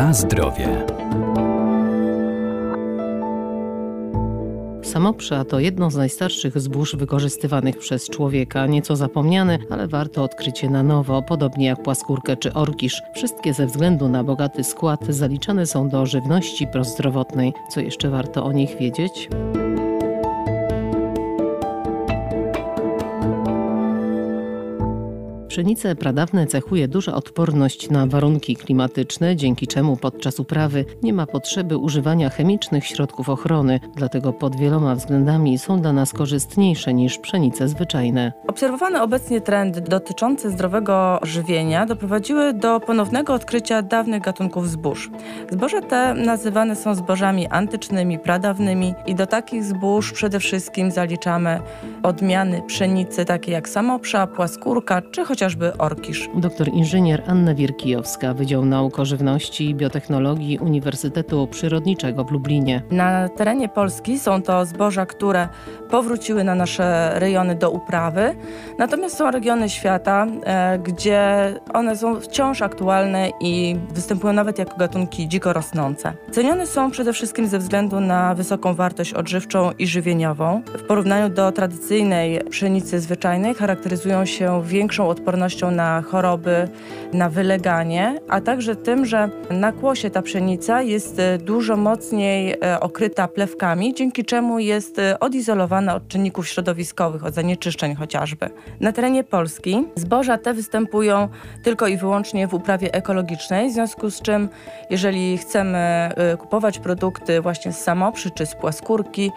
Na zdrowie. Samoprza to jedno z najstarszych zbóż wykorzystywanych przez człowieka, nieco zapomniane, ale warto odkrycie na nowo, podobnie jak płaskórkę czy orkisz. Wszystkie ze względu na bogaty skład zaliczane są do żywności prozdrowotnej. Co jeszcze warto o nich wiedzieć? Pszenice pradawne cechuje duża odporność na warunki klimatyczne, dzięki czemu podczas uprawy nie ma potrzeby używania chemicznych środków ochrony, dlatego pod wieloma względami są dla nas korzystniejsze niż pszenice zwyczajne. Obserwowane obecnie trendy dotyczące zdrowego żywienia doprowadziły do ponownego odkrycia dawnych gatunków zbóż. Zboża te nazywane są zbożami antycznymi, pradawnymi i do takich zbóż przede wszystkim zaliczamy odmiany pszenicy takie jak samoprza, płaskórka czy chociaż chociażby orkisz. Doktor inżynier Anna Wierkijowska, Wydział Nauk o Żywności i Biotechnologii Uniwersytetu Przyrodniczego w Lublinie. Na terenie Polski są to zboża, które powróciły na nasze rejony do uprawy, natomiast są regiony świata, e, gdzie one są wciąż aktualne i występują nawet jako gatunki dziko rosnące. Cenione są przede wszystkim ze względu na wysoką wartość odżywczą i żywieniową. W porównaniu do tradycyjnej pszenicy zwyczajnej charakteryzują się większą odpornością odpornością na choroby, na wyleganie, a także tym, że na kłosie ta pszenica jest e, dużo mocniej e, okryta plewkami, dzięki czemu jest e, odizolowana od czynników środowiskowych, od zanieczyszczeń chociażby. Na terenie Polski zboża te występują tylko i wyłącznie w uprawie ekologicznej, w związku z czym jeżeli chcemy kupować produkty właśnie z samoprzy czy z płaskórki,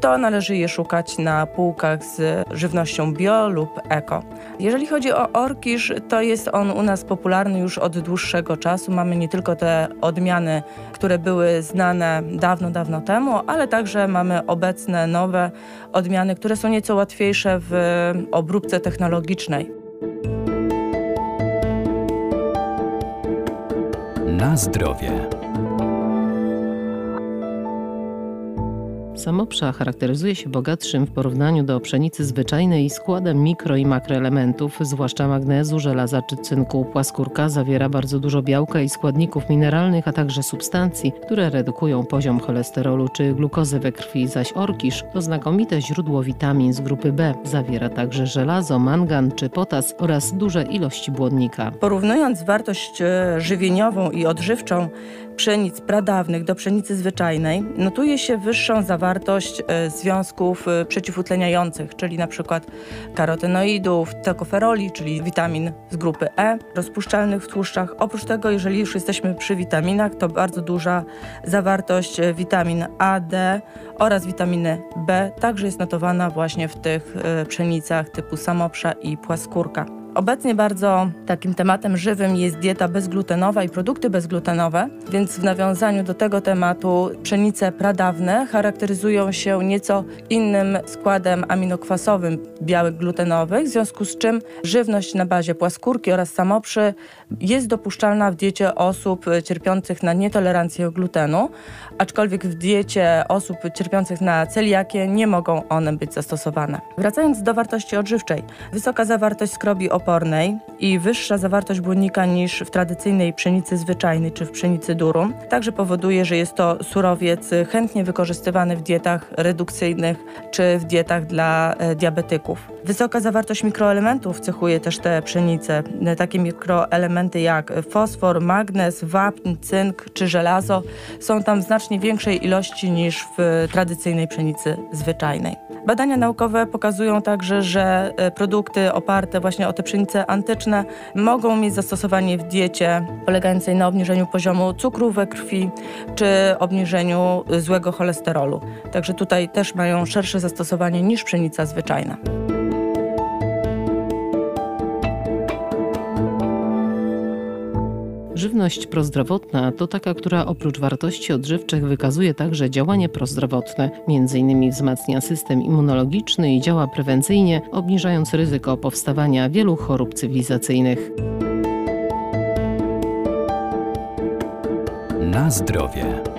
to należy je szukać na półkach z żywnością bio lub eko. Jeżeli chodzi o orkisz, to jest on u nas popularny już od dłuższego czasu. Mamy nie tylko te odmiany, które były znane dawno, dawno temu, ale także mamy obecne nowe odmiany, które są nieco łatwiejsze w obróbce technologicznej. Na zdrowie. Samopsza charakteryzuje się bogatszym w porównaniu do pszenicy zwyczajnej składem mikro i makroelementów, zwłaszcza magnezu, żelaza czy cynku. Płaskórka zawiera bardzo dużo białka i składników mineralnych, a także substancji, które redukują poziom cholesterolu czy glukozy we krwi, zaś orkisz to znakomite źródło witamin z grupy B. Zawiera także żelazo, mangan czy potas oraz duże ilości błonnika. Porównując wartość e, żywieniową i odżywczą pszenic pradawnych do pszenicy zwyczajnej, notuje się wyższą zawartość e, związków e, przeciwutleniających, czyli na przykład karotenoidów, tokoferoli, czyli witamin z grupy E, rozpuszczalnych w tłuszczach. Oprócz tego, jeżeli już jesteśmy przy witaminach, to bardzo duża zawartość e, witamin A, D oraz witaminy B także jest notowana właśnie w tych pszenicach typu samoprza i płaskórka. Obecnie bardzo takim tematem żywym jest dieta bezglutenowa i produkty bezglutenowe, więc w nawiązaniu do tego tematu pszenice pradawne charakteryzują się nieco innym składem aminokwasowym białek glutenowych, w związku z czym żywność na bazie płaskórki oraz samoprzy jest dopuszczalna w diecie osób cierpiących na nietolerancję glutenu, aczkolwiek w diecie osób cierpiących na celiakię nie mogą one być zastosowane. Wracając do wartości odżywczej, wysoka zawartość skrobi i wyższa zawartość błonnika niż w tradycyjnej pszenicy zwyczajnej czy w pszenicy durum także powoduje, że jest to surowiec chętnie wykorzystywany w dietach redukcyjnych czy w dietach dla e, diabetyków. Wysoka zawartość mikroelementów cechuje też te pszenice. Takie mikroelementy jak fosfor, magnez, wapń, cynk czy żelazo są tam w znacznie większej ilości niż w tradycyjnej pszenicy zwyczajnej. Badania naukowe pokazują także, że e, produkty oparte właśnie o te pszenice antyczne mogą mieć zastosowanie w diecie polegającej na obniżeniu poziomu cukru we krwi czy obniżeniu złego cholesterolu. Także tutaj też mają szersze zastosowanie niż pszenica zwyczajna. Żywność prozdrowotna to taka, która oprócz wartości odżywczych wykazuje także działanie prozdrowotne, m.in. wzmacnia system immunologiczny i działa prewencyjnie, obniżając ryzyko powstawania wielu chorób cywilizacyjnych. Na zdrowie.